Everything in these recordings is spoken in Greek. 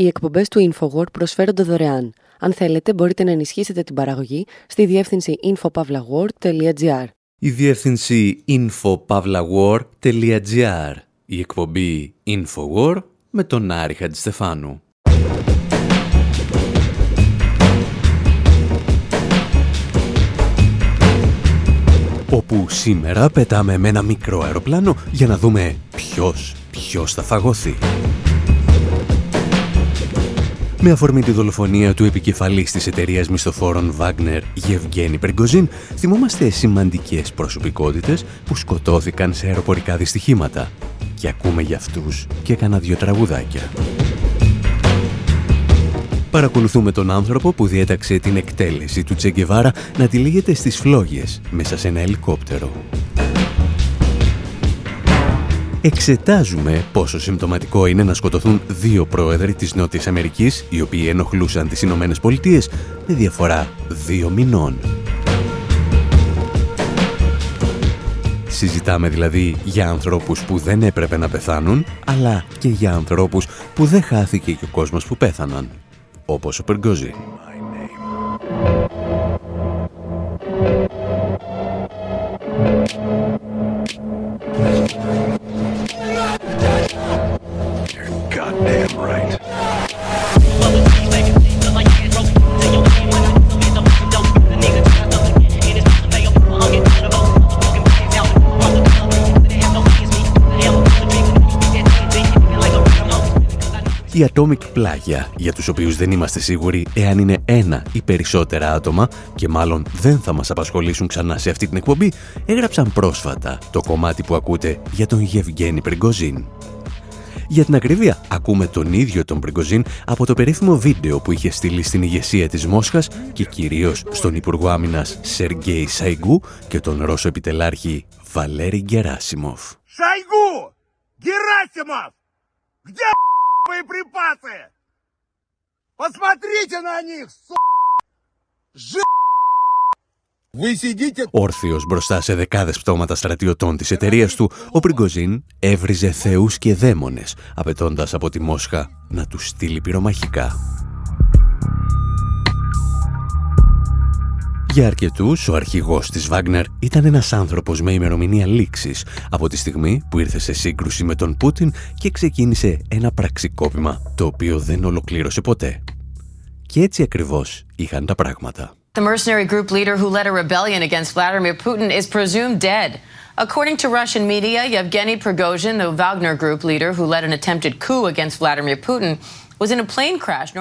Οι εκπομπές του InfoWord προσφέρονται δωρεάν. Αν θέλετε, μπορείτε να ενισχύσετε την παραγωγή στη διεύθυνση infopavlagor.gr. Η διεύθυνση infopavlagor.gr. Η εκπομπή InfoWord με τον Άρη Χατζηστεφάνου. Όπου σήμερα πετάμε με ένα μικρό αεροπλάνο για να δούμε ποιος, ποιος θα φαγωθεί. Με αφορμή τη δολοφονία του επικεφαλής της εταιρείας μισθοφόρων Wagner, Γευγένη Περγκοζίν, θυμόμαστε σημαντικές προσωπικότητες που σκοτώθηκαν σε αεροπορικά δυστυχήματα. Και ακούμε για αυτούς και κάνα δυο τραγουδάκια. Παρακολουθούμε τον άνθρωπο που διέταξε την εκτέλεση του Τσεγκεβάρα να τη λέγεται στις φλόγες μέσα σε ένα ελικόπτερο. Εξετάζουμε πόσο συμπτωματικό είναι να σκοτωθούν δύο πρόεδροι της Νότιας Αμερικής, οι οποίοι ενοχλούσαν τις Ηνωμένες Πολιτείες με διαφορά δύο μηνών. Συζητάμε δηλαδή για ανθρώπους που δεν έπρεπε να πεθάνουν, αλλά και για ανθρώπους που δεν χάθηκε και ο κόσμος που πέθαναν, όπως ο Περγκόζη. Η Atomic πλάγια, για τους οποίους δεν είμαστε σίγουροι εάν είναι ένα ή περισσότερα άτομα και μάλλον δεν θα μας απασχολήσουν ξανά σε αυτή την εκπομπή, έγραψαν πρόσφατα το κομμάτι που ακούτε για τον Γευγένη Πριγκοζίν. Για την ακρίβεια, ακούμε τον ίδιο τον Πριγκοζίν από το περίφημο βίντεο που είχε στείλει στην ηγεσία της Μόσχας και κυρίως στον Υπουργό Άμυνας Σεργέη Σαϊγκού και τον Ρώσο επιτελάρχη Βαλέρη Γκεράσιμοφ. Σαϊγκού! Γεράσιμοφ! боеприпасы! Посмотрите на них, Όρθιος μπροστά σε δεκάδες πτώματα στρατιωτών της εταιρεία του, ο Πριγκοζίν έβριζε θεούς και δαίμονες, απαιτώντα από τη Μόσχα να του στείλει πυρομαχικά. Για αρκετούς, ο αρχηγός της Βάγνερ ήταν ένας άνθρωπος με ημερομηνία λήξης από τη στιγμή που ήρθε σε σύγκρουση με τον Πούτιν και ξεκίνησε ένα πραξικόπημα το οποίο δεν ολοκλήρωσε ποτέ. Και έτσι ακριβώς είχαν τα πράγματα. The mercenary group leader who led a rebellion against Vladimir Putin is presumed dead. According to Russian media, Yevgeny Prigozhin, the Wagner group leader who led an attempted coup against Vladimir Putin,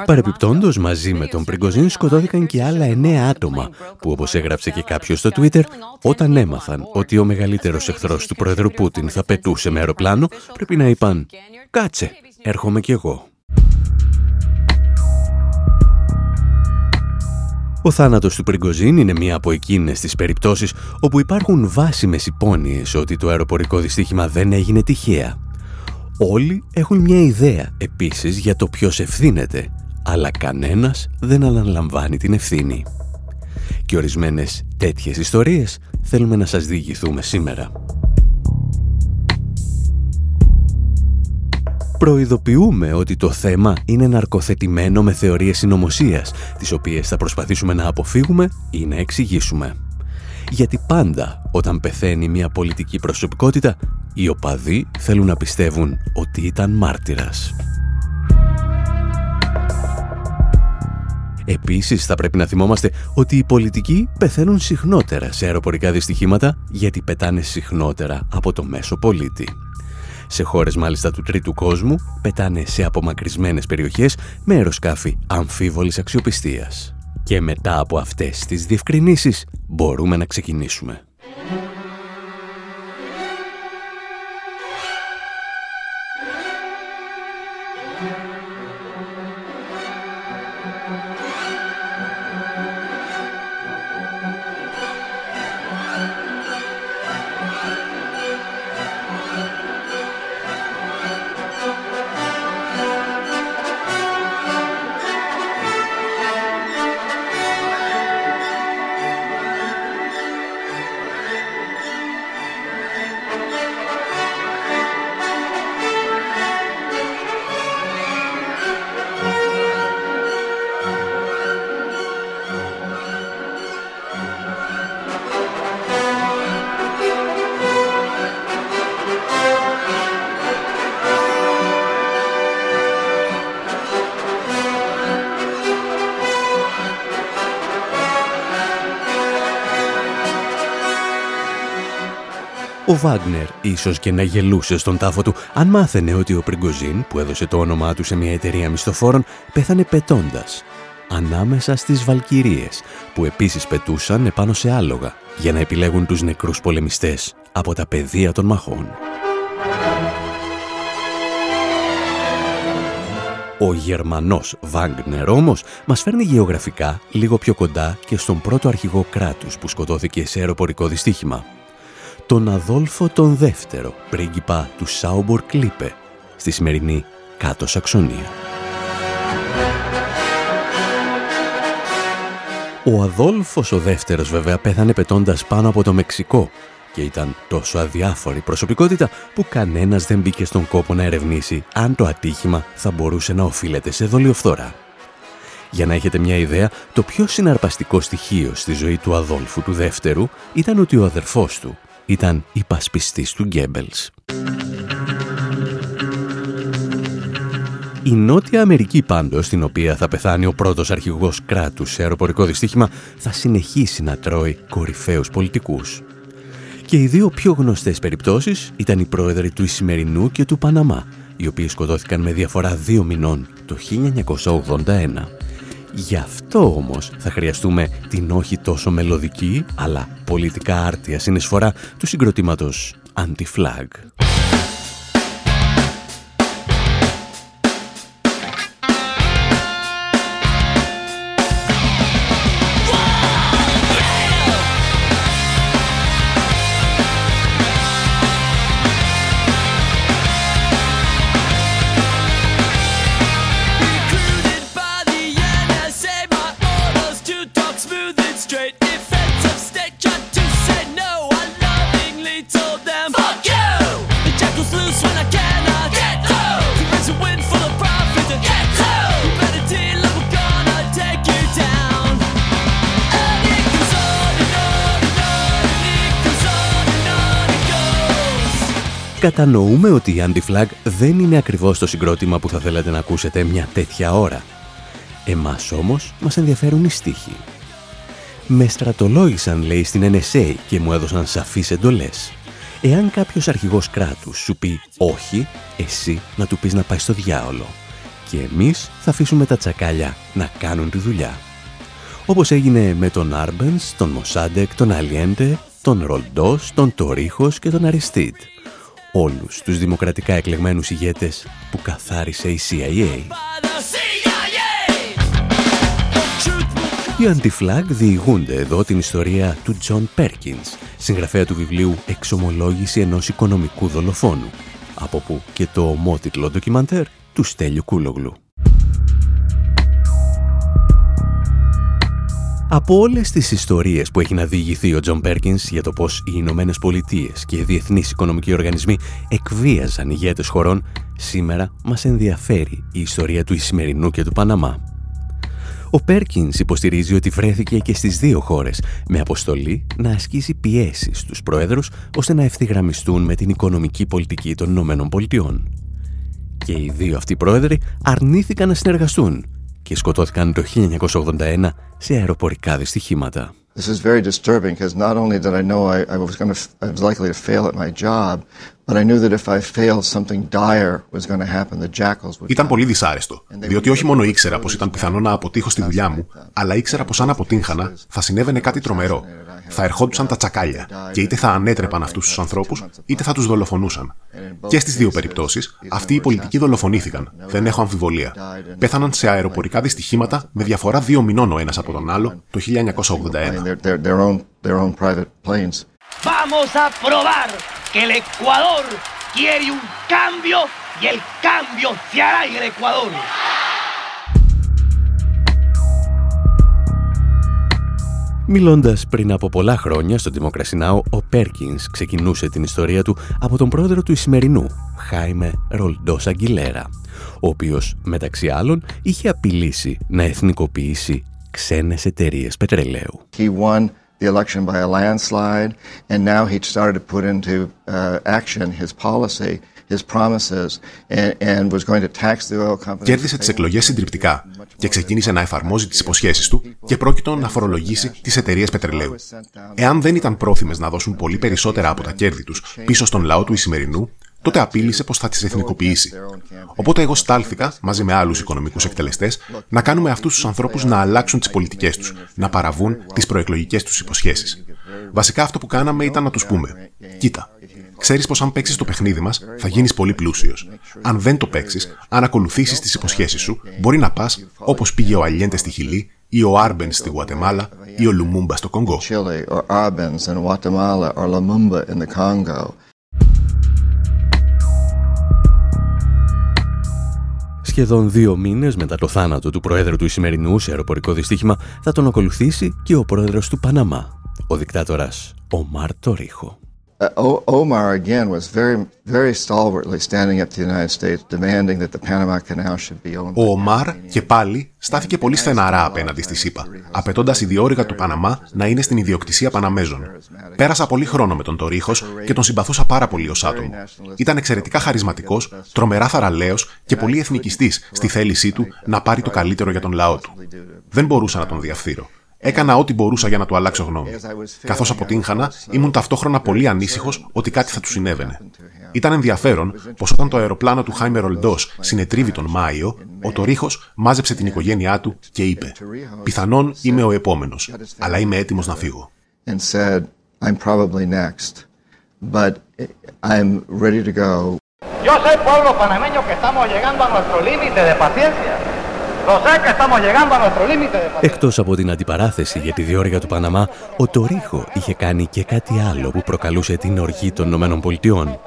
Παρεπιπτόντως, μαζί με τον Πριγκοζίν σκοτώθηκαν και άλλα εννέα άτομα, που όπως έγραψε και κάποιος στο Twitter, όταν έμαθαν ότι ο μεγαλύτερος εχθρός του πρόεδρου Πούτιν θα πετούσε με αεροπλάνο, πρέπει να είπαν «Κάτσε, έρχομαι κι εγώ». Ο θάνατος του Πριγκοζίν είναι μία από εκείνες τις περιπτώσεις όπου υπάρχουν βάσιμες υπόνοιες ότι το αεροπορικό δυστύχημα δεν έγινε τυχαία Όλοι έχουν μια ιδέα επίσης για το ποιος ευθύνεται, αλλά κανένας δεν αναλαμβάνει την ευθύνη. Και ορισμένες τέτοιες ιστορίες θέλουμε να σας διηγηθούμε σήμερα. Προειδοποιούμε ότι το θέμα είναι ναρκοθετημένο με θεωρίες συνωμοσίας, τις οποίες θα προσπαθήσουμε να αποφύγουμε ή να εξηγήσουμε. Γιατί πάντα όταν πεθαίνει μια πολιτική προσωπικότητα οι οπαδοί θέλουν να πιστεύουν ότι ήταν μάρτυρας. Επίσης θα πρέπει να θυμόμαστε ότι οι πολιτικοί πεθαίνουν συχνότερα σε αεροπορικά δυστυχήματα γιατί πετάνε συχνότερα από το μέσο πολίτη. Σε χώρες μάλιστα του τρίτου κόσμου πετάνε σε απομακρυσμένες περιοχές με αεροσκάφη αμφίβολης αξιοπιστίας. Και μετά από αυτές τις διευκρινήσεις μπορούμε να ξεκινήσουμε. Ο Βάγνερ ίσως και να γελούσε στον τάφο του αν μάθαινε ότι ο Πριγκοζίν που έδωσε το όνομά του σε μια εταιρεία μισθοφόρων πέθανε πετώντας ανάμεσα στις Βαλκυρίες που επίσης πετούσαν επάνω σε άλογα για να επιλέγουν τους νεκρούς πολεμιστές από τα πεδία των μαχών. Ο Γερμανός Βάγκνερ όμως μας φέρνει γεωγραφικά λίγο πιο κοντά και στον πρώτο αρχηγό κράτους που σκοτώθηκε σε αεροπορικό δυστύχημα. Τον Αδόλφο τον δεύτερο, πρίγκιπα του Σάουμπορ Κλίπε, στη σημερινή κάτω Σαξονία. Ο Αδόλφος ο δεύτερος βέβαια πέθανε πετώντας πάνω από το Μεξικό και ήταν τόσο αδιάφορη προσωπικότητα που κανένας δεν μπήκε στον κόπο να ερευνήσει αν το ατύχημα θα μπορούσε να οφείλεται σε δολιοφθόρα. Για να έχετε μια ιδέα, το πιο συναρπαστικό στοιχείο στη ζωή του Αδόλφου του δεύτερου ήταν ότι ο αδερφός του ήταν υπασπιστής του Γκέμπελς. Η Νότια Αμερική πάντως, στην οποία θα πεθάνει ο πρώτος αρχηγός κράτους σε αεροπορικό δυστύχημα, θα συνεχίσει να τρώει κορυφαίους πολιτικούς. Και οι δύο πιο γνωστές περιπτώσεις ήταν οι πρόεδροι του Ισημερινού και του Παναμά, οι οποίοι σκοτώθηκαν με διαφορά δύο μηνών το 1981. Γι' αυτό όμως θα χρειαστούμε την όχι τόσο μελωδική, αλλά πολιτικά άρτια συνεισφορά του συγκροτήματος Anti-Flag. Κατανοούμε ότι η Anti-Flag δεν είναι ακριβώς το συγκρότημα που θα θέλατε να ακούσετε μια τέτοια ώρα. Εμάς όμως μας ενδιαφέρουν οι στίχοι. Με στρατολόγησαν, λέει, στην NSA και μου έδωσαν σαφείς εντολές. Εάν κάποιος αρχηγός κράτους σου πει όχι, εσύ να του πεις να πάει στο διάολο. Και εμείς θα αφήσουμε τα τσακάλια να κάνουν τη δουλειά. Όπως έγινε με τον Arbenz, τον Μοσάντεκ, τον Aliente, τον Ρολντός, τον Τορίχος και τον Αριστίτ όλους τους δημοκρατικά εκλεγμένους ηγέτες που καθάρισε η CIA. Οι Anti-Flag διηγούνται εδώ την ιστορία του John Perkins, συγγραφέα του βιβλίου «Εξομολόγηση ενός οικονομικού δολοφόνου», από που και το ομότιτλο ντοκιμαντέρ του Στέλιου Κούλογλου. Από όλες τις ιστορίες που έχει να διηγηθεί ο Τζον Πέρκινς για το πώς οι Ηνωμένες Πολιτείες και οι διεθνείς οικονομικοί οργανισμοί εκβίαζαν ηγέτες χωρών, σήμερα μας ενδιαφέρει η ιστορία του Ισημερινού και του Παναμά. Ο Πέρκινς υποστηρίζει ότι βρέθηκε και στις δύο χώρες με αποστολή να ασκήσει πιέσεις στους πρόεδρους ώστε να ευθυγραμμιστούν με την οικονομική πολιτική των Ηνωμένων Πολιτειών. Και οι δύο αυτοί πρόεδροι αρνήθηκαν να συνεργαστούν και σκοτώθηκαν το 1981 σε αεροπορικά δυστυχήματα. This is very disturbing because not only did I know I, I was going to I was likely to fail at my job, but I knew that if I failed something dire was going to happen. The jackals would Ήταν πολύ δυσάρεστο, διότι όχι μόνο ήξερα πως ήταν πιθανό να αποτύχω στη δουλειά μου, αλλά ήξερα πως αν αποτύχανα θα συνέβαινε κάτι τρομερό θα ερχόντουσαν τα τσακάλια και είτε θα ανέτρεπαν αυτούς τους ανθρώπους, είτε θα τους δολοφονούσαν. Και στις δύο περιπτώσεις, αυτοί οι πολιτικοί δολοφονήθηκαν. Δεν έχω αμφιβολία. Πέθαναν σε αεροπορικά δυστυχήματα με διαφορά δύο μηνών ο ένας από τον άλλο το 1981. Vamos a probar que el Ecuador quiere un cambio y el cambio se hará en el Ecuador. Μιλώντας πριν από πολλά χρόνια στο Δημοκρασινάο, ο Πέρκινς ξεκινούσε την ιστορία του από τον πρόεδρο του Ισημερινού, Χάιμε Ρολντός Αγγιλέρα, ο οποίος, μεταξύ άλλων, είχε απειλήσει να εθνικοποιήσει ξένες εταιρείες πετρελαίου. He won the election by a landslide and now he started to put into uh, action his policy Κέρδισε τις εκλογές συντριπτικά και ξεκίνησε να εφαρμόζει τις υποσχέσεις του και πρόκειτο να φορολογήσει τις εταιρείες πετρελαίου. Εάν δεν ήταν πρόθυμες να δώσουν πολύ περισσότερα από τα κέρδη τους πίσω στον λαό του Ισημερινού, τότε απείλησε πως θα τις εθνικοποιήσει. Οπότε εγώ στάλθηκα, μαζί με άλλους οικονομικούς εκτελεστές, να κάνουμε αυτούς τους ανθρώπους να αλλάξουν τις πολιτικές τους, να παραβούν τις προεκλογικές τους υποσχέσεις. Βασικά αυτό που κάναμε ήταν να τους πούμε: Κοίτα, ξέρεις πως αν παίξεις το παιχνίδι μας, θα γίνεις πολύ πλούσιος. Αν δεν το παίξεις, αν ακολουθήσεις τις υποσχέσεις σου, μπορεί να πας όπως πήγε ο Αλιέντε στη Χιλή ή ο Άρμπεν στη Γουατεμάλα ή ο Λουμούμπα στο Κονγκό. Σχεδόν δύο μήνες μετά το θάνατο του Προέδρου του Ισημερινού σε αεροπορικό δυστύχημα θα τον ακολουθήσει και ο Πρόεδρος του Παναμά, ο δικτάτορας Ομάρ Τορίχο. Omar again was very, very stalwartly standing up to the United States, demanding that the Panama Canal should be owned. Ο Ομάρ και πάλι στάθηκε πολύ στεναρά απέναντι στη ΣΥΠΑ, απαιτώντας η διόρυγα του Παναμά να είναι στην ιδιοκτησία Παναμέζων. Πέρασα πολύ χρόνο με τον Τορίχος και τον συμπαθούσα πάρα πολύ ως άτομο. Ήταν εξαιρετικά χαρισματικός, τρομερά θαραλέος και πολύ εθνικιστής στη θέλησή του να πάρει το καλύτερο για τον λαό του. Δεν μπορούσα να τον διαφθείρω. Έκανα ό,τι μπορούσα για να του αλλάξω γνώμη. Καθώς αποτύγχανα, ήμουν ταυτόχρονα πολύ ανήσυχος ότι κάτι θα του συνέβαινε. Ήταν ενδιαφέρον πως όταν το αεροπλάνο του Χάιμερ Ολντός συνετρίβει τον Μάιο, ο Τορίχο μάζεψε την οικογένειά του και είπε: Πιθανόν είμαι ο επόμενος, αλλά είμαι έτοιμος να φύγω. Yo soy pueblo panameño que estamos llegando a nuestro límite de paciencia. Εκτός από την αντιπαράθεση για τη διόρυγα του Παναμά, ο Τορίχο είχε κάνει και κάτι άλλο που προκαλούσε την οργή των Ηνωμένων Πολιτειών.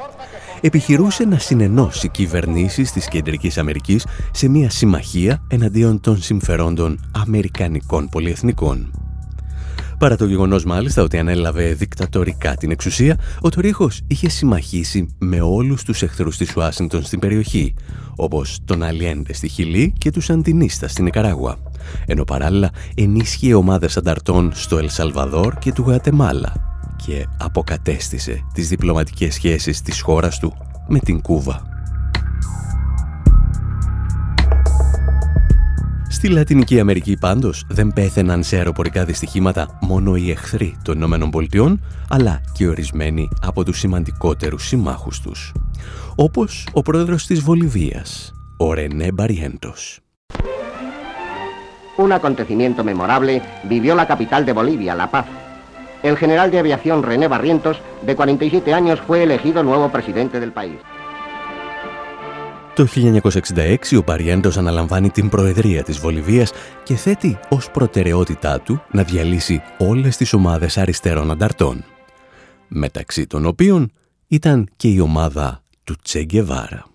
Επιχειρούσε να συνενώσει κυβερνήσεις της Κεντρικής Αμερικής σε μια συμμαχία εναντίον των συμφερόντων Αμερικανικών πολυεθνικών. Παρά το γεγονός μάλιστα ότι ανέλαβε δικτατορικά την εξουσία, ο Τορίχο είχε συμμαχίσει με όλους τους εχθρούς της Ουάσιγκτον στην περιοχή, όπως τον Αλιέντε στη Χιλή και τους Αντινίστα στην Νικαράγουα. Ενώ παράλληλα ενίσχυε ομάδες ανταρτών στο Ελσαλβαδόρ και του Γατεμάλα και αποκατέστησε τις διπλωματικές σχέσεις της χώρας του με την Κούβα. Στη Λατινική Αμερική πάντως δεν πέθαιναν σε αεροπορικά δυστυχήματα μόνο οι εχθροί των Ηνωμένων Πολιτειών, αλλά και ορισμένοι από τους σημαντικότερους συμμάχους τους. Όπως ο πρόεδρος της Βολιβίας, ο Ρενέ Μπαριέντος. Un acontecimiento memorable vivió la capital de Bolivia, La Paz. El general de aviación René Barrientos, de 47 años, fue elegido nuevo presidente del país. Το 1966 ο Παριέντος αναλαμβάνει την Προεδρία της Βολιβίας και θέτει ως προτεραιότητά του να διαλύσει όλες τις ομάδες αριστερών ανταρτών, μεταξύ των οποίων ήταν και η ομάδα του Τσεγκεβάρα.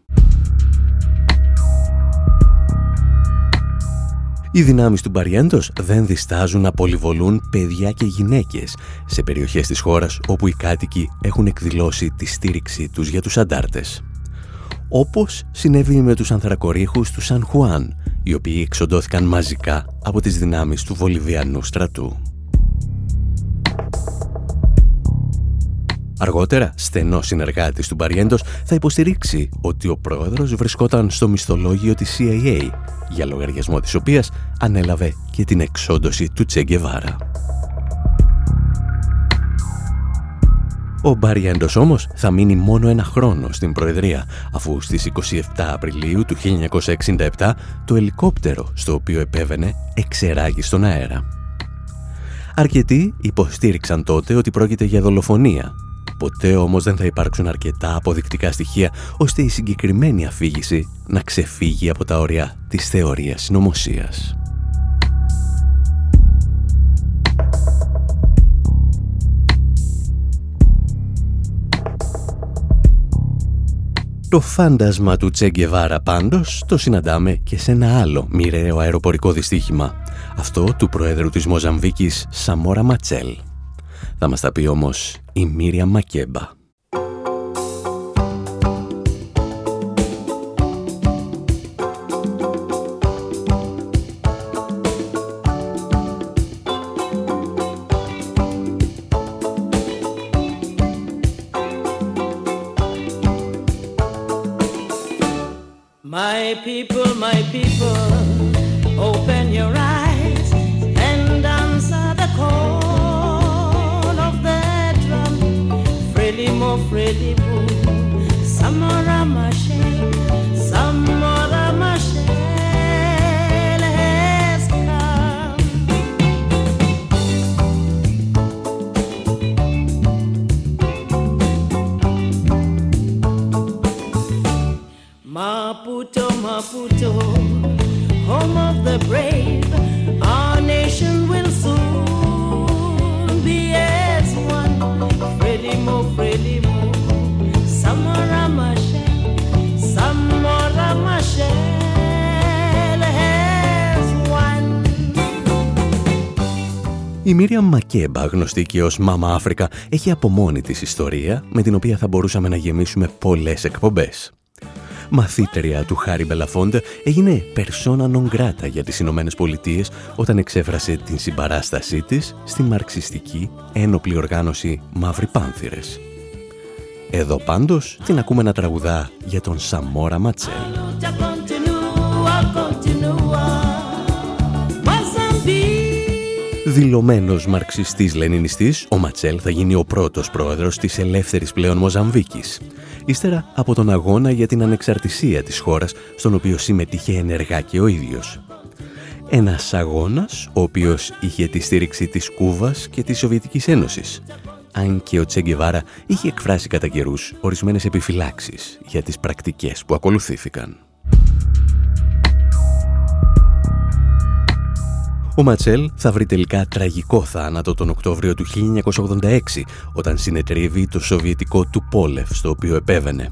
Οι δυνάμεις του Μπαριέντος δεν διστάζουν να πολυβολούν παιδιά και γυναίκες σε περιοχές της χώρας όπου οι κάτοικοι έχουν εκδηλώσει τη στήριξή τους για τους αντάρτες όπως συνέβη με τους ανθρακορίχους του Σαν Χουάν, οι οποίοι εξοντώθηκαν μαζικά από τις δυνάμεις του Βολιβιανού στρατού. Αργότερα, στενός συνεργάτης του Μπαριέντος θα υποστηρίξει ότι ο πρόεδρος βρισκόταν στο μισθολόγιο της CIA, για λογαριασμό της οποίας ανέλαβε και την εξόντωση του Τσεγκεβάρα. Ο Μπαριέντος όμως θα μείνει μόνο ένα χρόνο στην Προεδρία, αφού στις 27 Απριλίου του 1967 το ελικόπτερο στο οποίο επέβαινε εξεράγει στον αέρα. Αρκετοί υποστήριξαν τότε ότι πρόκειται για δολοφονία. Ποτέ όμως δεν θα υπάρξουν αρκετά αποδεικτικά στοιχεία ώστε η συγκεκριμένη αφήγηση να ξεφύγει από τα όρια της θεωρίας συνωμοσίας. Το φάντασμα του Τσέγκεβάρα πάντως το συναντάμε και σε ένα άλλο μοιραίο αεροπορικό δυστύχημα, αυτό του Προέδρου της Μοζαμβίκης Σαμόρα Ματσέλ. Θα μας τα πει όμως η Μύρια Μακέμπα. My people, my people, open your eyes and answer the call of the drum. Freely mo, freely mo, samora mashe, samora mashe Maputo, Maputo, home of the brave, our nation will soon be as one. Frelimo, Frelimo, Samora Machel, Samora Machel has one. Η Μίρια Μακέμπα, γνωστή και ως Μάμα Αφρικα, έχει από μόνη της ιστορία με την οποία θα μπορούσαμε να γεμίσουμε πολλές εκπομπές. Μαθήτρια του Χάρη Μπελαφόντε έγινε persona non grata για τις Ηνωμένες Πολιτείες όταν εξέφρασε την συμπαράστασή της στη μαρξιστική ένοπλη οργάνωση Μαύροι Πάνθυρες. Εδώ πάντως την ακούμε να τραγουδά για τον Σαμόρα Ματσέλ. Δηλωμένος μαρξιστής λενινιστής, ο Ματσέλ θα γίνει ο πρώτος πρόεδρος της ελεύθερης πλέον Μοζαμβίκης. Ύστερα από τον αγώνα για την ανεξαρτησία της χώρας, στον οποίο συμμετείχε ενεργά και ο ίδιος. Ένας αγώνας, ο οποίος είχε τη στήριξη της Κούβας και της Σοβιετικής Ένωσης. Αν και ο Τσέγκεβάρα είχε εκφράσει κατά καιρούς ορισμένες επιφυλάξεις για τις πρακτικές που ακολουθήθηκαν. Ο Ματσέλ θα βρει τελικά τραγικό θάνατο τον Οκτώβριο του 1986 όταν συνετρίβει το σοβιετικό του Πόλεφ στο οποίο επέβαινε.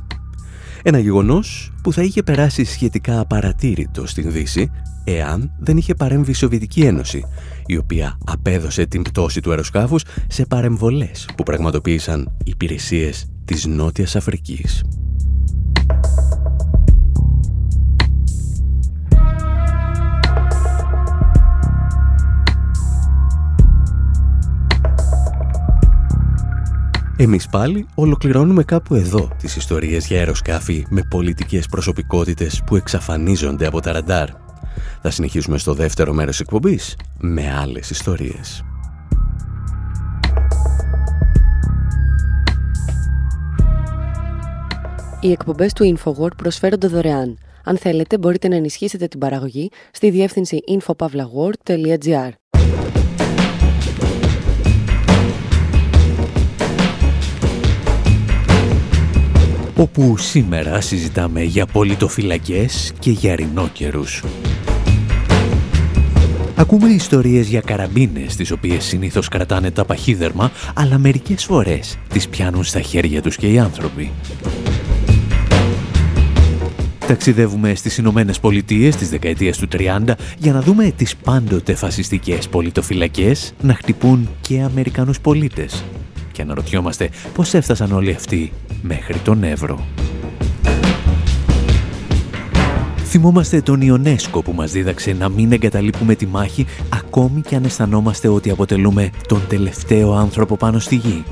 Ένα γεγονός που θα είχε περάσει σχετικά απαρατήρητο στην Δύση εάν δεν είχε παρέμβει η Σοβιετική Ένωση, η οποία απέδωσε την πτώση του αεροσκάφους σε παρεμβολές που πραγματοποίησαν υπηρεσίες της Νότιας Αφρικής. Εμείς πάλι ολοκληρώνουμε κάπου εδώ τις ιστορίες για αεροσκάφη με πολιτικές προσωπικότητες που εξαφανίζονται από τα ραντάρ. Θα συνεχίσουμε στο δεύτερο μέρος εκπομπής με άλλες ιστορίες. Οι εκπομπές του InfoWord προσφέρονται δωρεάν. Αν θέλετε, μπορείτε να ενισχύσετε την παραγωγή στη διεύθυνση infopavlagor.gr. όπου σήμερα συζητάμε για πολιτοφυλακές και για ρινόκερους. Ακούμε ιστορίες για καραμπίνες, τις οποίες συνήθως κρατάνε τα παχύδερμα, αλλά μερικές φορές τις πιάνουν στα χέρια τους και οι άνθρωποι. Ταξιδεύουμε στις Ηνωμένε Πολιτείες της δεκαετίας του 30 για να δούμε τις πάντοτε φασιστικές πολιτοφυλακές να χτυπούν και Αμερικανούς πολίτες. Και αναρωτιόμαστε πώς έφτασαν όλοι αυτοί μέχρι τον Εύρο. Θυμόμαστε τον Ιονέσκο που μας δίδαξε να μην εγκαταλείπουμε τη μάχη ακόμη και αν αισθανόμαστε ότι αποτελούμε τον τελευταίο άνθρωπο πάνω στη γη.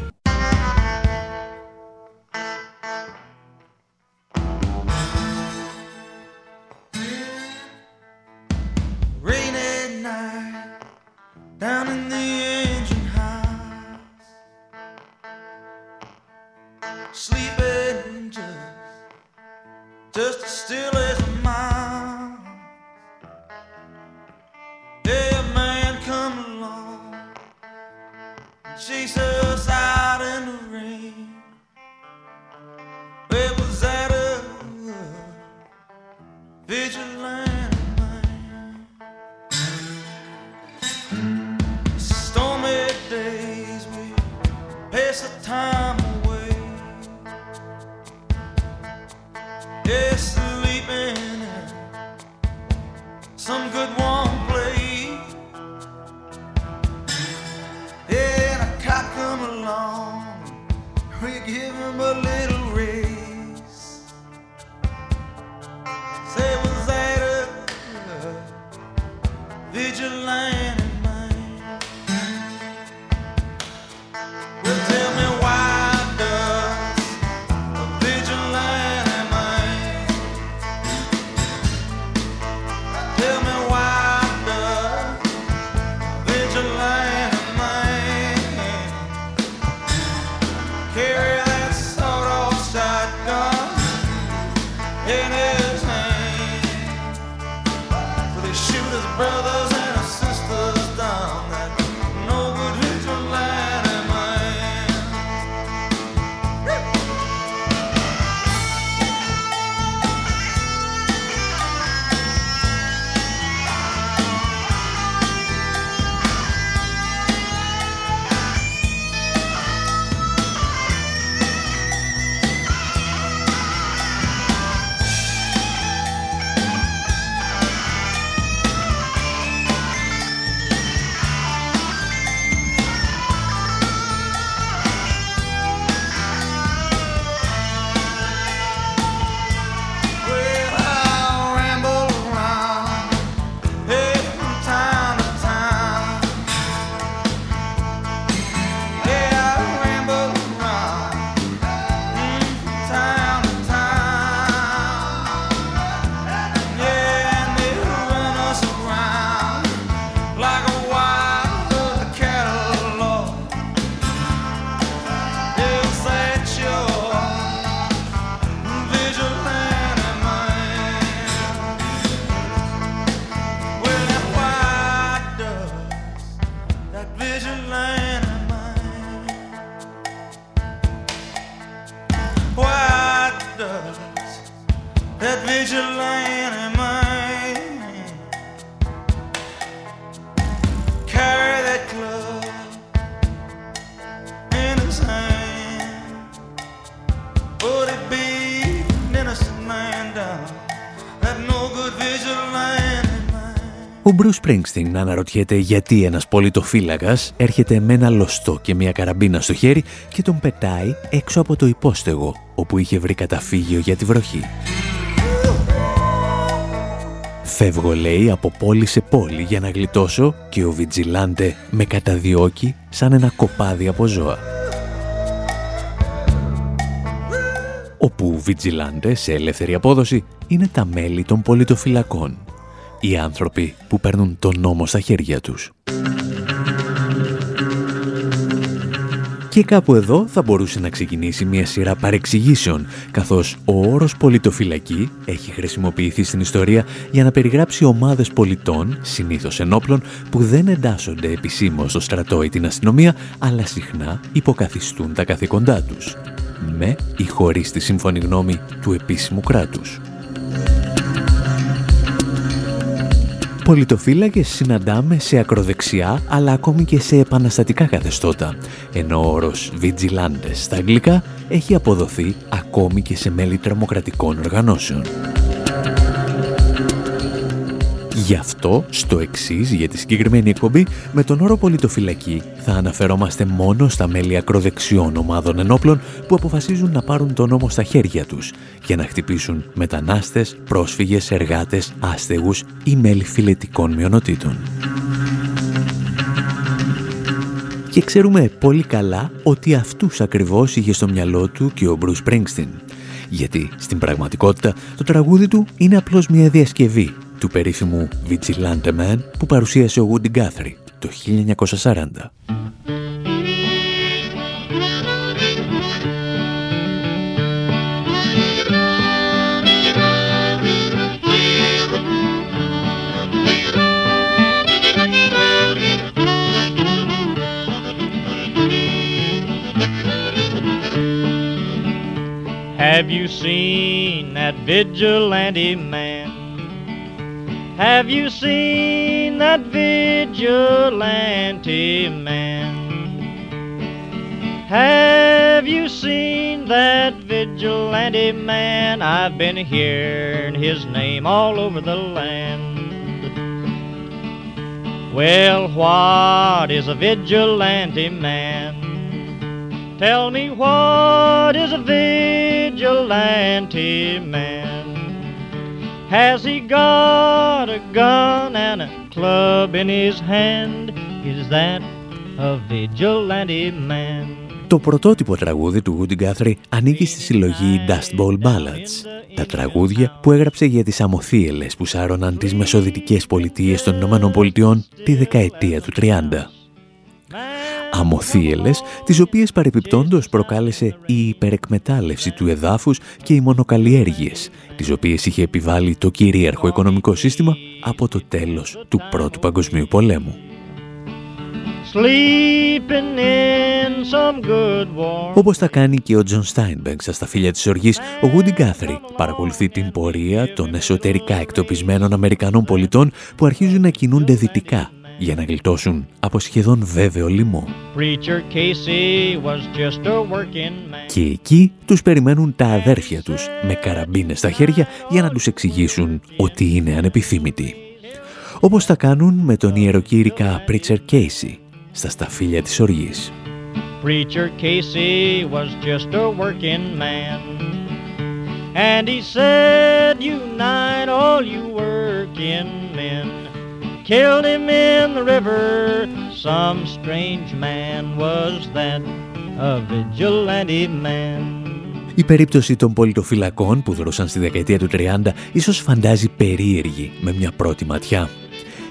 Man? Ο Μπρους Springsteen αναρωτιέται γιατί ένας πολιτοφύλακας έρχεται με ένα λωστό και μια καραμπίνα στο χέρι και τον πετάει έξω από το υπόστεγο, όπου είχε βρει καταφύγιο για τη βροχή. Φεύγω, λέει, από πόλη σε πόλη για να γλιτώσω και ο Βιτζιλάντε με καταδιώκει σαν ένα κοπάδι από ζώα. Όπου Βιτζιλάντε σε ελεύθερη απόδοση είναι τα μέλη των πολιτοφυλακών. Οι άνθρωποι που παίρνουν τον νόμο στα χέρια τους. Και κάπου εδώ θα μπορούσε να ξεκινήσει μια σειρά παρεξηγήσεων, καθώς ο όρος πολιτοφυλακή έχει χρησιμοποιηθεί στην ιστορία για να περιγράψει ομάδες πολιτών, συνήθως ενόπλων, που δεν εντάσσονται επισήμως στο στρατό ή την αστυνομία, αλλά συχνά υποκαθιστούν τα καθήκοντά τους, με ή χωρίς τη σύμφωνη γνώμη του επίσημου κράτους. Πολιτοφύλακες συναντάμε σε ακροδεξιά αλλά ακόμη και σε επαναστατικά καθεστώτα, ενώ ο όρος vigilantes στα αγγλικά έχει αποδοθεί ακόμη και σε μέλη τρομοκρατικών οργανώσεων. Γι' αυτό, στο εξής για τη συγκεκριμένη εκπομπή, με τον όρο πολιτοφυλακή θα αναφερόμαστε μόνο στα μέλη ακροδεξιών ομάδων ενόπλων που αποφασίζουν να πάρουν τον νόμο στα χέρια τους για να χτυπήσουν μετανάστες, πρόσφυγες, εργάτες, άστεγους ή μέλη φιλετικών μειονοτήτων. Και ξέρουμε πολύ καλά ότι αυτούς ακριβώς είχε στο μυαλό του και ο Bruce Springsteen. Γιατί στην πραγματικότητα το τραγούδι του είναι απλώς μια διασκευή του περίφημου Vigilante Man που παρουσίασε ο Woody Guthrie το 1940. Have you seen that vigilante man? Have you seen that vigilante man? Have you seen that vigilante man? I've been hearing his name all over the land. Well, what is a vigilante man? Tell me what is a vigilante man? Has he got a gun and a club in his hand? Is that a vigilante man? Το πρωτότυπο τραγούδι του Woody Guthrie ανήκει στη συλλογή Dust Bowl Ballads, τα τραγούδια που έγραψε για τις αμοθίελες που σάρωναν τις μεσοδυτικές πολιτείες των Ηνωμένων Πολιτειών τη δεκαετία του 30. Αμοθίελες, τις οποίες παρεπιπτόντως προκάλεσε η υπερεκμετάλλευση του εδάφους και οι μονοκαλλιέργειες, τις οποίες είχε επιβάλει το κυρίαρχο οικονομικό σύστημα από το τέλος του Πρώτου Παγκοσμίου Πολέμου. Sleeping in some good warm Όπως θα κάνει και ο Τζον Στάινμπεκ στα σταφύλια της οργής, ο Woody Guthrie παρακολουθεί την πορεία των εσωτερικά εκτοπισμένων Αμερικανών πολιτών που αρχίζουν να κινούνται δυτικά για να γλιτώσουν από σχεδόν βέβαιο λιμό. Preacher Casey was just a working man. Και εκεί τους περιμένουν τα αδέρφια τους με καραμπίνες στα χέρια για να τους εξηγήσουν ότι είναι ανεπιθύμητοι. Όπως τα κάνουν με τον ιεροκήρυκα Preacher Casey στα σταφύλια της οργής. Preacher Casey was just a working man. And he said, Unite all you working men. Killed him in the river. Some strange man was that, a vigilante man. Η περίπτωση των πολιτοφυλακών που δρόσαν στη δεκαετία του 30 ίσως φαντάζει περίεργη με μια πρώτη ματιά.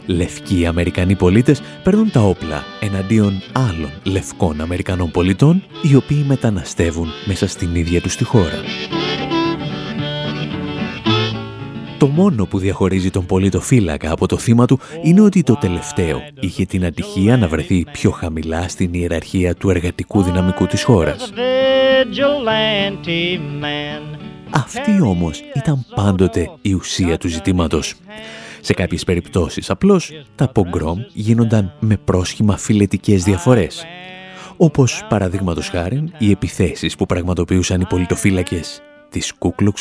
Λευκοί Αμερικανοί πολίτες παίρνουν τα όπλα εναντίον άλλων λευκών Αμερικανών πολιτών οι οποίοι μεταναστεύουν μέσα στην ίδια τους τη χώρα. Το μόνο που διαχωρίζει τον πολιτοφύλακα από το θύμα του είναι ότι το τελευταίο είχε την ατυχία να βρεθεί πιο χαμηλά στην ιεραρχία του εργατικού δυναμικού της χώρας. Vigilante man. Αυτή όμως ήταν πάντοτε η ουσία του ζητήματος. Σε κάποιες περιπτώσεις απλώς τα πογκρόμ γίνονταν με πρόσχημα φιλετικές διαφορές. Όπως παραδείγματος χάρη οι επιθέσεις που πραγματοποιούσαν οι πολιτοφύλακες της Ku Klux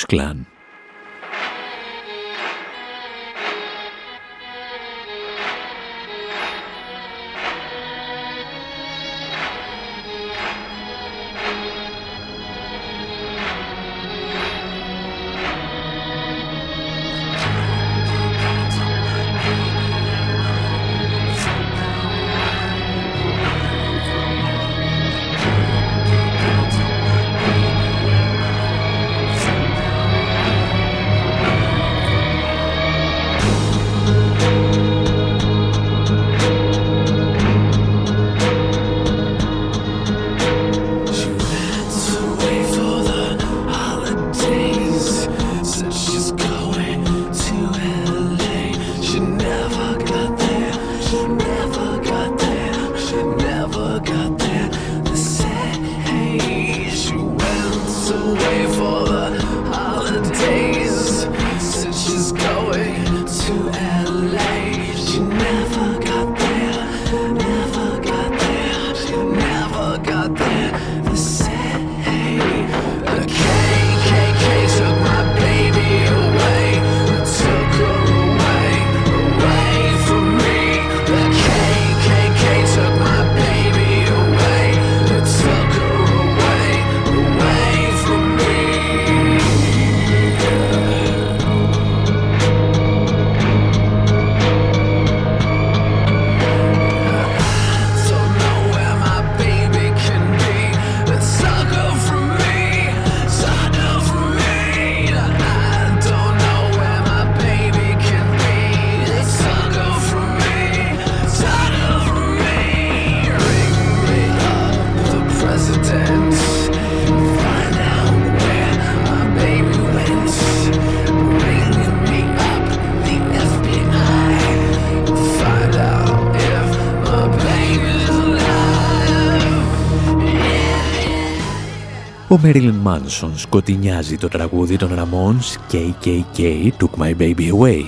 Μέριλιν Μάνσον σκοτεινιάζει το τραγούδι των Ramones KKK Took My Baby Away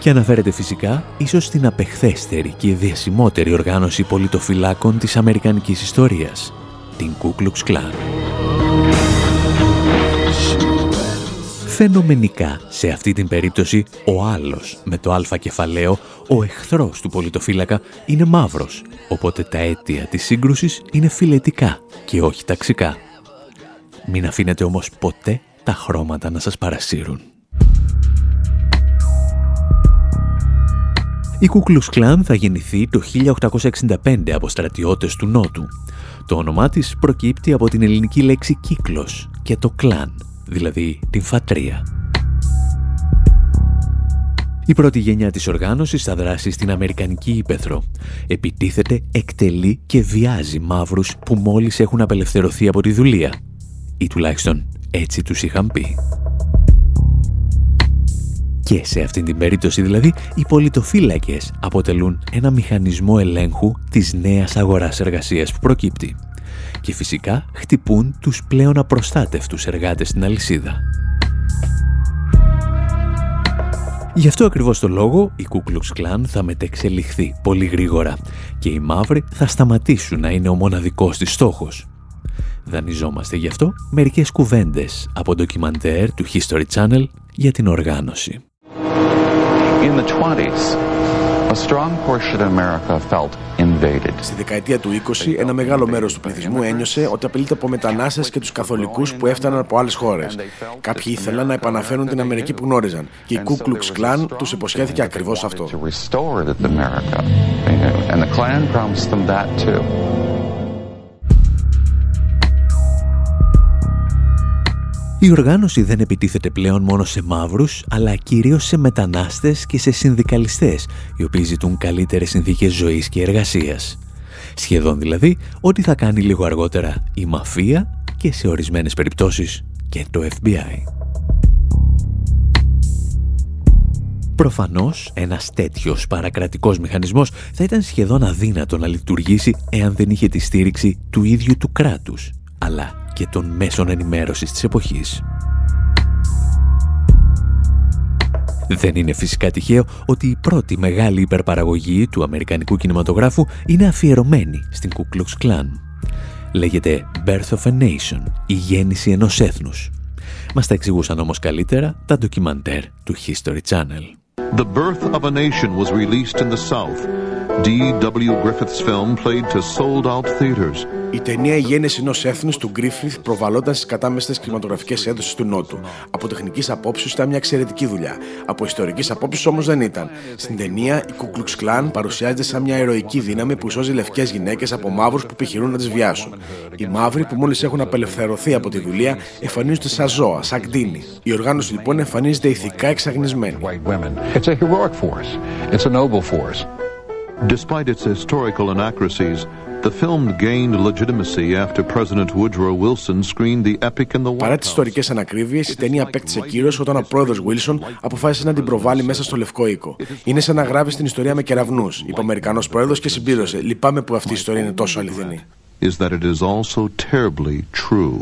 και αναφέρεται φυσικά ίσως στην απεχθέστερη και διασημότερη οργάνωση πολιτοφυλάκων της Αμερικανικής ιστορίας, την Ku Klux Klan. Φαινομενικά, σε αυτή την περίπτωση, ο άλλος με το αλφα κεφαλαίο, ο εχθρός του πολιτοφύλακα, είναι μαύρος, οπότε τα αίτια της σύγκρουσης είναι φιλετικά και όχι ταξικά. Μην αφήνετε όμως ποτέ τα χρώματα να σας παρασύρουν. Η Ku Klux Klan θα γεννηθεί το 1865 από στρατιώτες του Νότου. Το όνομά της προκύπτει από την ελληνική λέξη κύκλος και το κλάν, δηλαδή την φατρία. Η πρώτη γενιά της οργάνωσης θα δράσει στην Αμερικανική Ήπεθρο. Επιτίθεται, εκτελεί και βιάζει μαύρους που μόλις έχουν απελευθερωθεί από τη δουλεία. Ή τουλάχιστον έτσι τους είχαν πει. Και σε αυτήν την περίπτωση δηλαδή, οι πολιτοφύλακες αποτελούν ένα μηχανισμό ελέγχου της νέας αγοράς εργασίας που προκύπτει. Και φυσικά χτυπούν τους πλέον απροστάτευτους εργάτες στην αλυσίδα. Γι' αυτό ακριβώς το λόγο η Ku Klux Klan θα μετεξελιχθεί πολύ γρήγορα και οι μαύροι θα σταματήσουν να είναι ο μοναδικός της στόχος. Δανειζόμαστε γι' αυτό μερικές κουβέντες από ντοκιμαντέρ του History Channel για την οργάνωση. In the 20s, a strong portion of America felt invaded. Στη δεκαετία του 20, ένα μεγάλο μέρος του πληθυσμού ένιωσε ότι απειλείται από μετανάστες και τους καθολικούς που έφταναν από άλλες χώρες. Κάποιοι ήθελαν να επαναφέρουν την Αμερική που γνώριζαν και η Ku Klux Klan τους υποσχέθηκε ακριβώς αυτό. Η οργάνωση δεν επιτίθεται πλέον μόνο σε μαύρους, αλλά κυρίως σε μετανάστες και σε συνδικαλιστές, οι οποίοι ζητούν καλύτερες συνθήκες ζωής και εργασίας. Σχεδόν δηλαδή ό,τι θα κάνει λίγο αργότερα η μαφία και σε ορισμένες περιπτώσεις και το FBI. Προφανώς, ένας τέτοιος παρακρατικός μηχανισμός θα ήταν σχεδόν αδύνατο να λειτουργήσει εάν δεν είχε τη στήριξη του ίδιου του κράτους, αλλά και των μέσων ενημέρωσης της εποχής. Δεν είναι φυσικά τυχαίο ότι η πρώτη μεγάλη υπερπαραγωγή του αμερικανικού κινηματογράφου είναι αφιερωμένη στην Ku Klux Klan. Λέγεται Birth of a Nation, η γέννηση ενός έθνους. Μας τα εξηγούσαν όμως καλύτερα τα ντοκιμαντέρ του History Channel. The Birth of a Nation was released in the South. D.W. Griffith's film played to sold out theaters. Η ταινία «Η γέννηση ενός έθνου του Γκρίφιθ προβαλόταν στις κατάμεστες κινηματογραφικές αίθουσες του Νότου. Από τεχνικής απόψεως ήταν μια εξαιρετική δουλειά. Από ιστορικής απόψεως όμως δεν ήταν. Στην ταινία, η Ku Klux Klan παρουσιάζεται σαν μια ηρωική δύναμη που σώζει λευκές γυναίκες από μαύρους που επιχειρούν να τις βιάσουν. Οι μαύροι που μόλις έχουν απελευθερωθεί από τη δουλεία εμφανίζονται σαν ζώα, σαν κτίνη. Η οργάνωση λοιπόν εμφανίζεται ηθικά εξαγνισμένη. White women. It's a heroic force. It's a noble force. Despite its historical inaccuracies, the film gained legitimacy after President Woodrow Wilson screened the epic in the Παρά White τις House. ιστορικές ανακρίβειε, η ταινία απέκτησε κύρος όταν ο πρόεδρος Wilson αποφάσισε να την προβάλλει μέσα στο Λευκό Οίκο. Είναι σαν να γράφει την ιστορία με κεραυνούς, είπε ο Αμερικανός πρόεδρος και συμπλήρωσε. Λυπάμαι που αυτή η ιστορία είναι τόσο αληθινή. Is that it is also terribly true.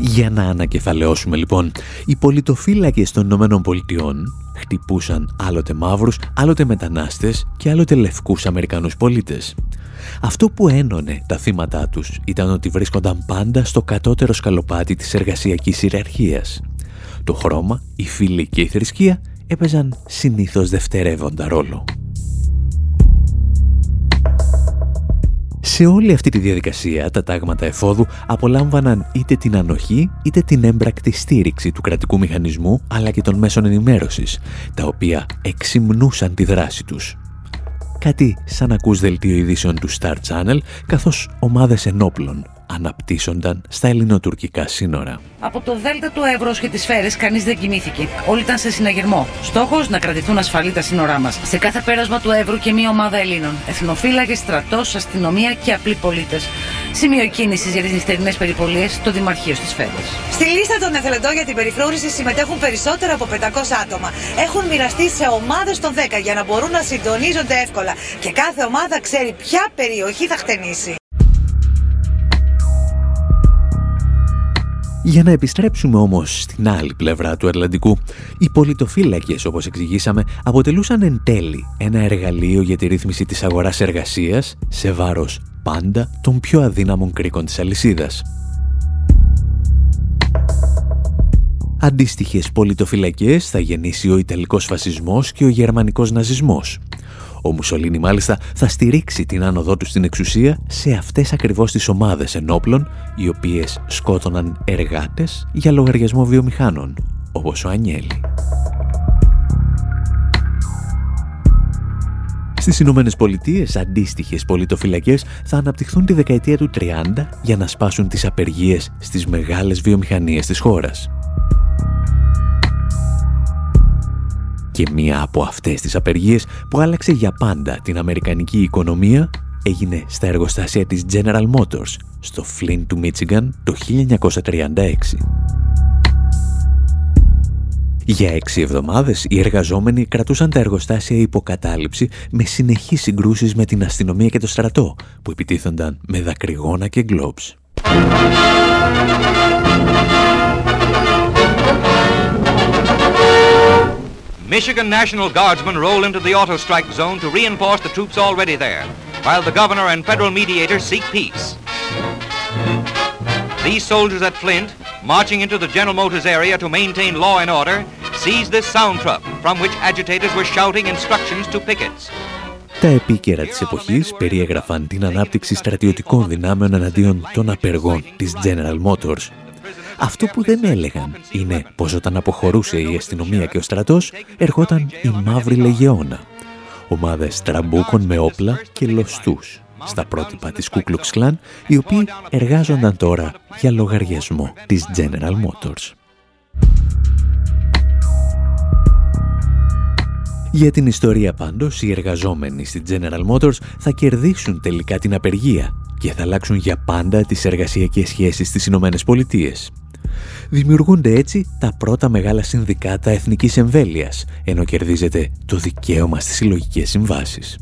Για να ανακεφαλαιώσουμε λοιπόν, οι πολιτοφύλακες των Ηνωμένων Πολιτειών χτυπούσαν άλλοτε μαύρους, άλλοτε μετανάστες και άλλοτε λευκούς Αμερικανούς πολίτες. Αυτό που ένωνε τα θύματα τους ήταν ότι βρίσκονταν πάντα στο κατώτερο σκαλοπάτι της εργασιακής ιεραρχίας. Το χρώμα, η φύλη και η θρησκεία έπαιζαν συνήθως δευτερεύοντα ρόλο. Σε όλη αυτή τη διαδικασία, τα τάγματα εφόδου απολάμβαναν είτε την ανοχή, είτε την έμπρακτη στήριξη του κρατικού μηχανισμού, αλλά και των μέσων ενημέρωσης, τα οποία εξυμνούσαν τη δράση τους. Κάτι σαν ακούς δελτίο ειδήσεων του Star Channel, καθώς ομάδες ενόπλων αναπτύσσονταν στα ελληνοτουρκικά σύνορα. Από το Δέλτα του Εύρω και τις Σφαίρες κανείς δεν κοιμήθηκε. Όλοι ήταν σε συναγερμό. Στόχος να κρατηθούν ασφαλή τα σύνορά μας. Σε κάθε πέρασμα του Εύρου και μία ομάδα Ελλήνων. Εθνοφύλακε, στρατός, αστυνομία και απλοί πολίτες. Σημείο κίνηση για τις νυχτερινές περιπολίες στο Δημαρχείο στις Σφαίρε. Στη λίστα των εθελοντών για την περιφρούρηση συμμετέχουν περισσότερα από 500 άτομα. Έχουν μοιραστεί σε ομάδες των 10 για να μπορούν να συντονίζονται εύκολα. Και κάθε ομάδα ξέρει ποια περιοχή θα χτενίσει. Για να επιστρέψουμε όμως στην άλλη πλευρά του Ατλαντικού, οι πολιτοφύλακες, όπως εξηγήσαμε, αποτελούσαν εν τέλει ένα εργαλείο για τη ρύθμιση της αγοράς εργασίας σε βάρος πάντα των πιο αδύναμων κρίκων της αλυσίδας. Αντίστοιχες πολιτοφυλακές θα γεννήσει ο Ιταλικός φασισμός και ο Γερμανικός ναζισμός. Ο Μουσολίνη μάλιστα θα στηρίξει την άνοδό του στην εξουσία σε αυτές ακριβώς τις ομάδες ενόπλων, οι οποίες σκότωναν εργάτες για λογαριασμό βιομηχάνων, όπως ο Ανιέλη. Στις Ηνωμένες Πολιτείες, αντίστοιχες πολιτοφυλακές θα αναπτυχθούν τη δεκαετία του 30 για να σπάσουν τις απεργίες στις μεγάλες βιομηχανίες της χώρας. Και μία από αυτές τις απεργίες που άλλαξε για πάντα την αμερικανική οικονομία έγινε στα εργοστάσια της General Motors στο Flint του Michigan το 1936. Για έξι εβδομάδες οι εργαζόμενοι κρατούσαν τα εργοστάσια υποκατάληψη με συνεχείς συγκρούσεις με την αστυνομία και το στρατό που επιτίθονταν με δακρυγόνα και γκλόμπς. Michigan National Guardsmen roll into the auto strike zone to reinforce the troops already there, while the governor and federal mediators seek peace. These soldiers at Flint, marching into the General Motors area to maintain law and order, seized this sound truck from which agitators were shouting instructions to pickets. Τα επίκαιρα της εποχής περιέγραφαν την ανάπτυξη στρατιωτικών δυνάμεων εναντίον των απεργών της General Motors. Αυτό που δεν έλεγαν είναι πως όταν αποχωρούσε η αστυνομία και ο στρατός ερχόταν η Μαύρη Λεγεώνα. Ομάδες τραμπούκων με όπλα και λοστούς στα πρότυπα της Ku Klux Klan, οι οποίοι εργάζονταν τώρα για λογαριασμό της General Motors. Για την ιστορία πάντως, οι εργαζόμενοι στη General Motors θα κερδίσουν τελικά την απεργία και θα αλλάξουν για πάντα τις εργασιακές σχέσεις στις Ηνωμένες Πολιτείες. Δημιουργούνται έτσι τα πρώτα μεγάλα συνδικάτα εθνικής εμβέλειας, ενώ κερδίζεται το δικαίωμα στις συλλογικές συμβάσεις.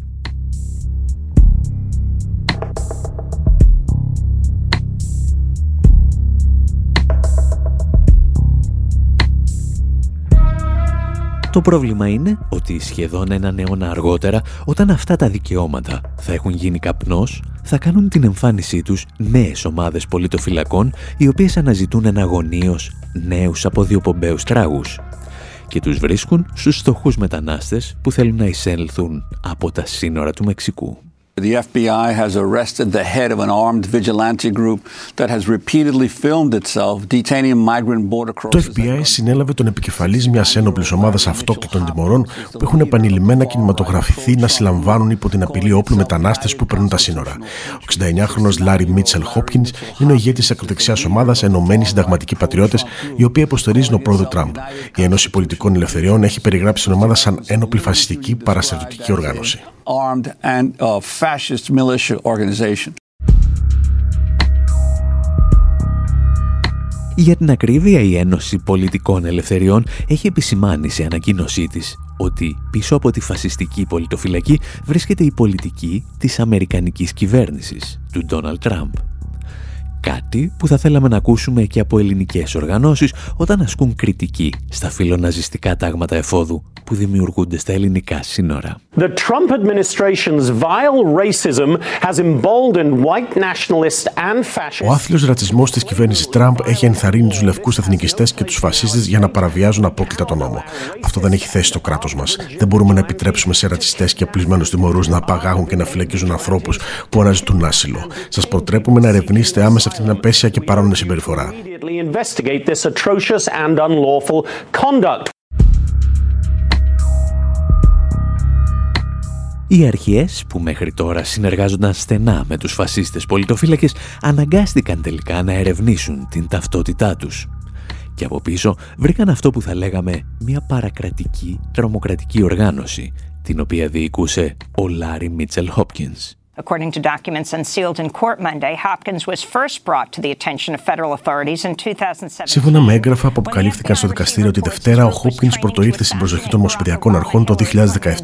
Το πρόβλημα είναι ότι σχεδόν έναν αιώνα αργότερα, όταν αυτά τα δικαιώματα θα έχουν γίνει καπνός, θα κάνουν την εμφάνισή τους νέες ομάδες πολιτοφυλακών, οι οποίες αναζητούν εναγωνίως νέους αποδιοπομπαίους τράγους και τους βρίσκουν στους στοχούς μετανάστες που θέλουν να εισέλθουν από τα σύνορα του Μεξικού. The FBI has arrested the head of an armed vigilante group that has repeatedly filmed itself detaining migrant border Το crossers. FBI συνέλαβε τον επικεφαλής μιας ένοπλης ομάδας αυτόκτητων τιμωρών που έχουν επανειλημμένα κινηματογραφηθεί να συλλαμβάνουν υπό την απειλή όπλου μετανάστες που περνούν τα σύνορα. Ο 69χρονος Λάρι Μίτσελ Χόπκινς είναι ο ηγέτης της ακροδεξιάς ομάδας Ενωμένοι Συνταγματικοί Πατριώτες, η οποία υποστηρίζει τον πρόεδρο Τραμπ. Η Ένωση Πολιτικών Ελευθεριών έχει περιγράψει την ομάδα σαν ένοπλη φασιστική παραστατική οργάνωση. Armed and uh, fascist militia organization. Για την ακρίβεια, η Ένωση Πολιτικών Ελευθεριών έχει επισημάνει σε ανακοίνωσή της ότι πίσω από τη φασιστική πολιτοφυλακή βρίσκεται η πολιτική της Αμερικανικής κυβέρνησης, του Ντόναλτ Τραμπ. Κάτι που θα θέλαμε να ακούσουμε και από ελληνικές οργανώσεις όταν ασκούν κριτική στα φιλοναζιστικά τάγματα εφόδου που δημιουργούνται στα ελληνικά σύνορα. The Trump administration's vile racism has emboldened white nationalists and fascists. Ο άθλιος ρατσισμός της κυβέρνησης Τραμπ έχει ενθαρρύνει τους λευκούς εθνικιστές και τους φασίστες για να παραβιάζουν απόκλητα τον νόμο. Αυτό δεν έχει θέση στο κράτος μας. Δεν μπορούμε να επιτρέψουμε σε ρατσιστές και απλισμένους τιμωρούς να απαγάγουν και να φυλακίζουν ανθρώπους που αναζητούν άσυλο. Σας προτρέπουμε να ερευνήσετε άμεσα αυτή την απέσια και παράνομη συμπεριφορά. Immediately investigate this atrocious and unlawful conduct. Οι αρχές που μέχρι τώρα συνεργάζονταν στενά με τους φασίστες πολιτοφύλακες αναγκάστηκαν τελικά να ερευνήσουν την ταυτότητά τους. Και από πίσω βρήκαν αυτό που θα λέγαμε μια παρακρατική τρομοκρατική οργάνωση, την οποία διοικούσε ο Λάρι Μίτσελ Χόπκινς. According to documents unsealed in court Monday, Hopkins was first brought to the attention of federal authorities in 2007. Σύμφωνα με έγγραφα που αποκαλύφθηκαν στο δικαστήριο τη Δευτέρα, ο Χόπκινς πρωτοήρθε στην προσοχή των Ομοσπονδιακών Αρχών το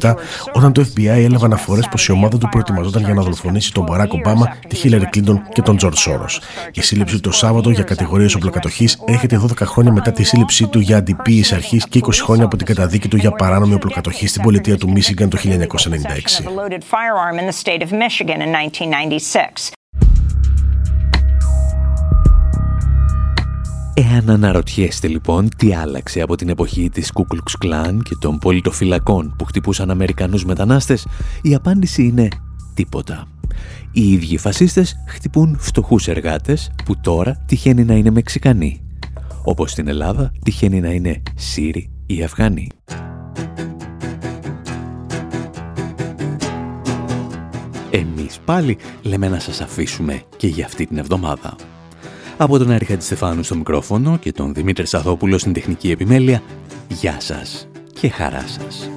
2017, όταν το FBI έλαβε αναφορές πως η ομάδα του προετοιμαζόταν για να δολοφονήσει τον Μπαράκ Ομπάμα, τη Χίλαρι Κλίντον και τον Τζορτζ Σόρος. Η σύλληψη του το Σάββατο για κατηγορίες οπλοκατοχής έρχεται 12 χρόνια μετά τη σύλληψή του για αντιποίηση αρχής και 20 χρόνια από την καταδίκη του για παράνομη οπλοκατοχή στην πολιτεία του Μίσιγκαν το 1996. Of a loaded firearm in the state of Michigan in 1996. Εάν αναρωτιέστε λοιπόν τι άλλαξε από την εποχή της Ku Klux Klan και των πολιτοφυλακών που χτυπούσαν Αμερικανούς μετανάστες, η απάντηση είναι τίποτα. Οι ίδιοι φασίστες χτυπούν φτωχούς εργάτες που τώρα τυχαίνει να είναι Μεξικανοί. Όπως στην Ελλάδα τυχαίνει να είναι Σύριοι ή Αφγανοί. Εμείς πάλι λέμε να σας αφήσουμε και για αυτή την εβδομάδα. Από τον Άρη Στεφάνου στο μικρόφωνο και τον Δημήτρη Σαθόπουλο στην τεχνική επιμέλεια, γεια σας και χαρά σας.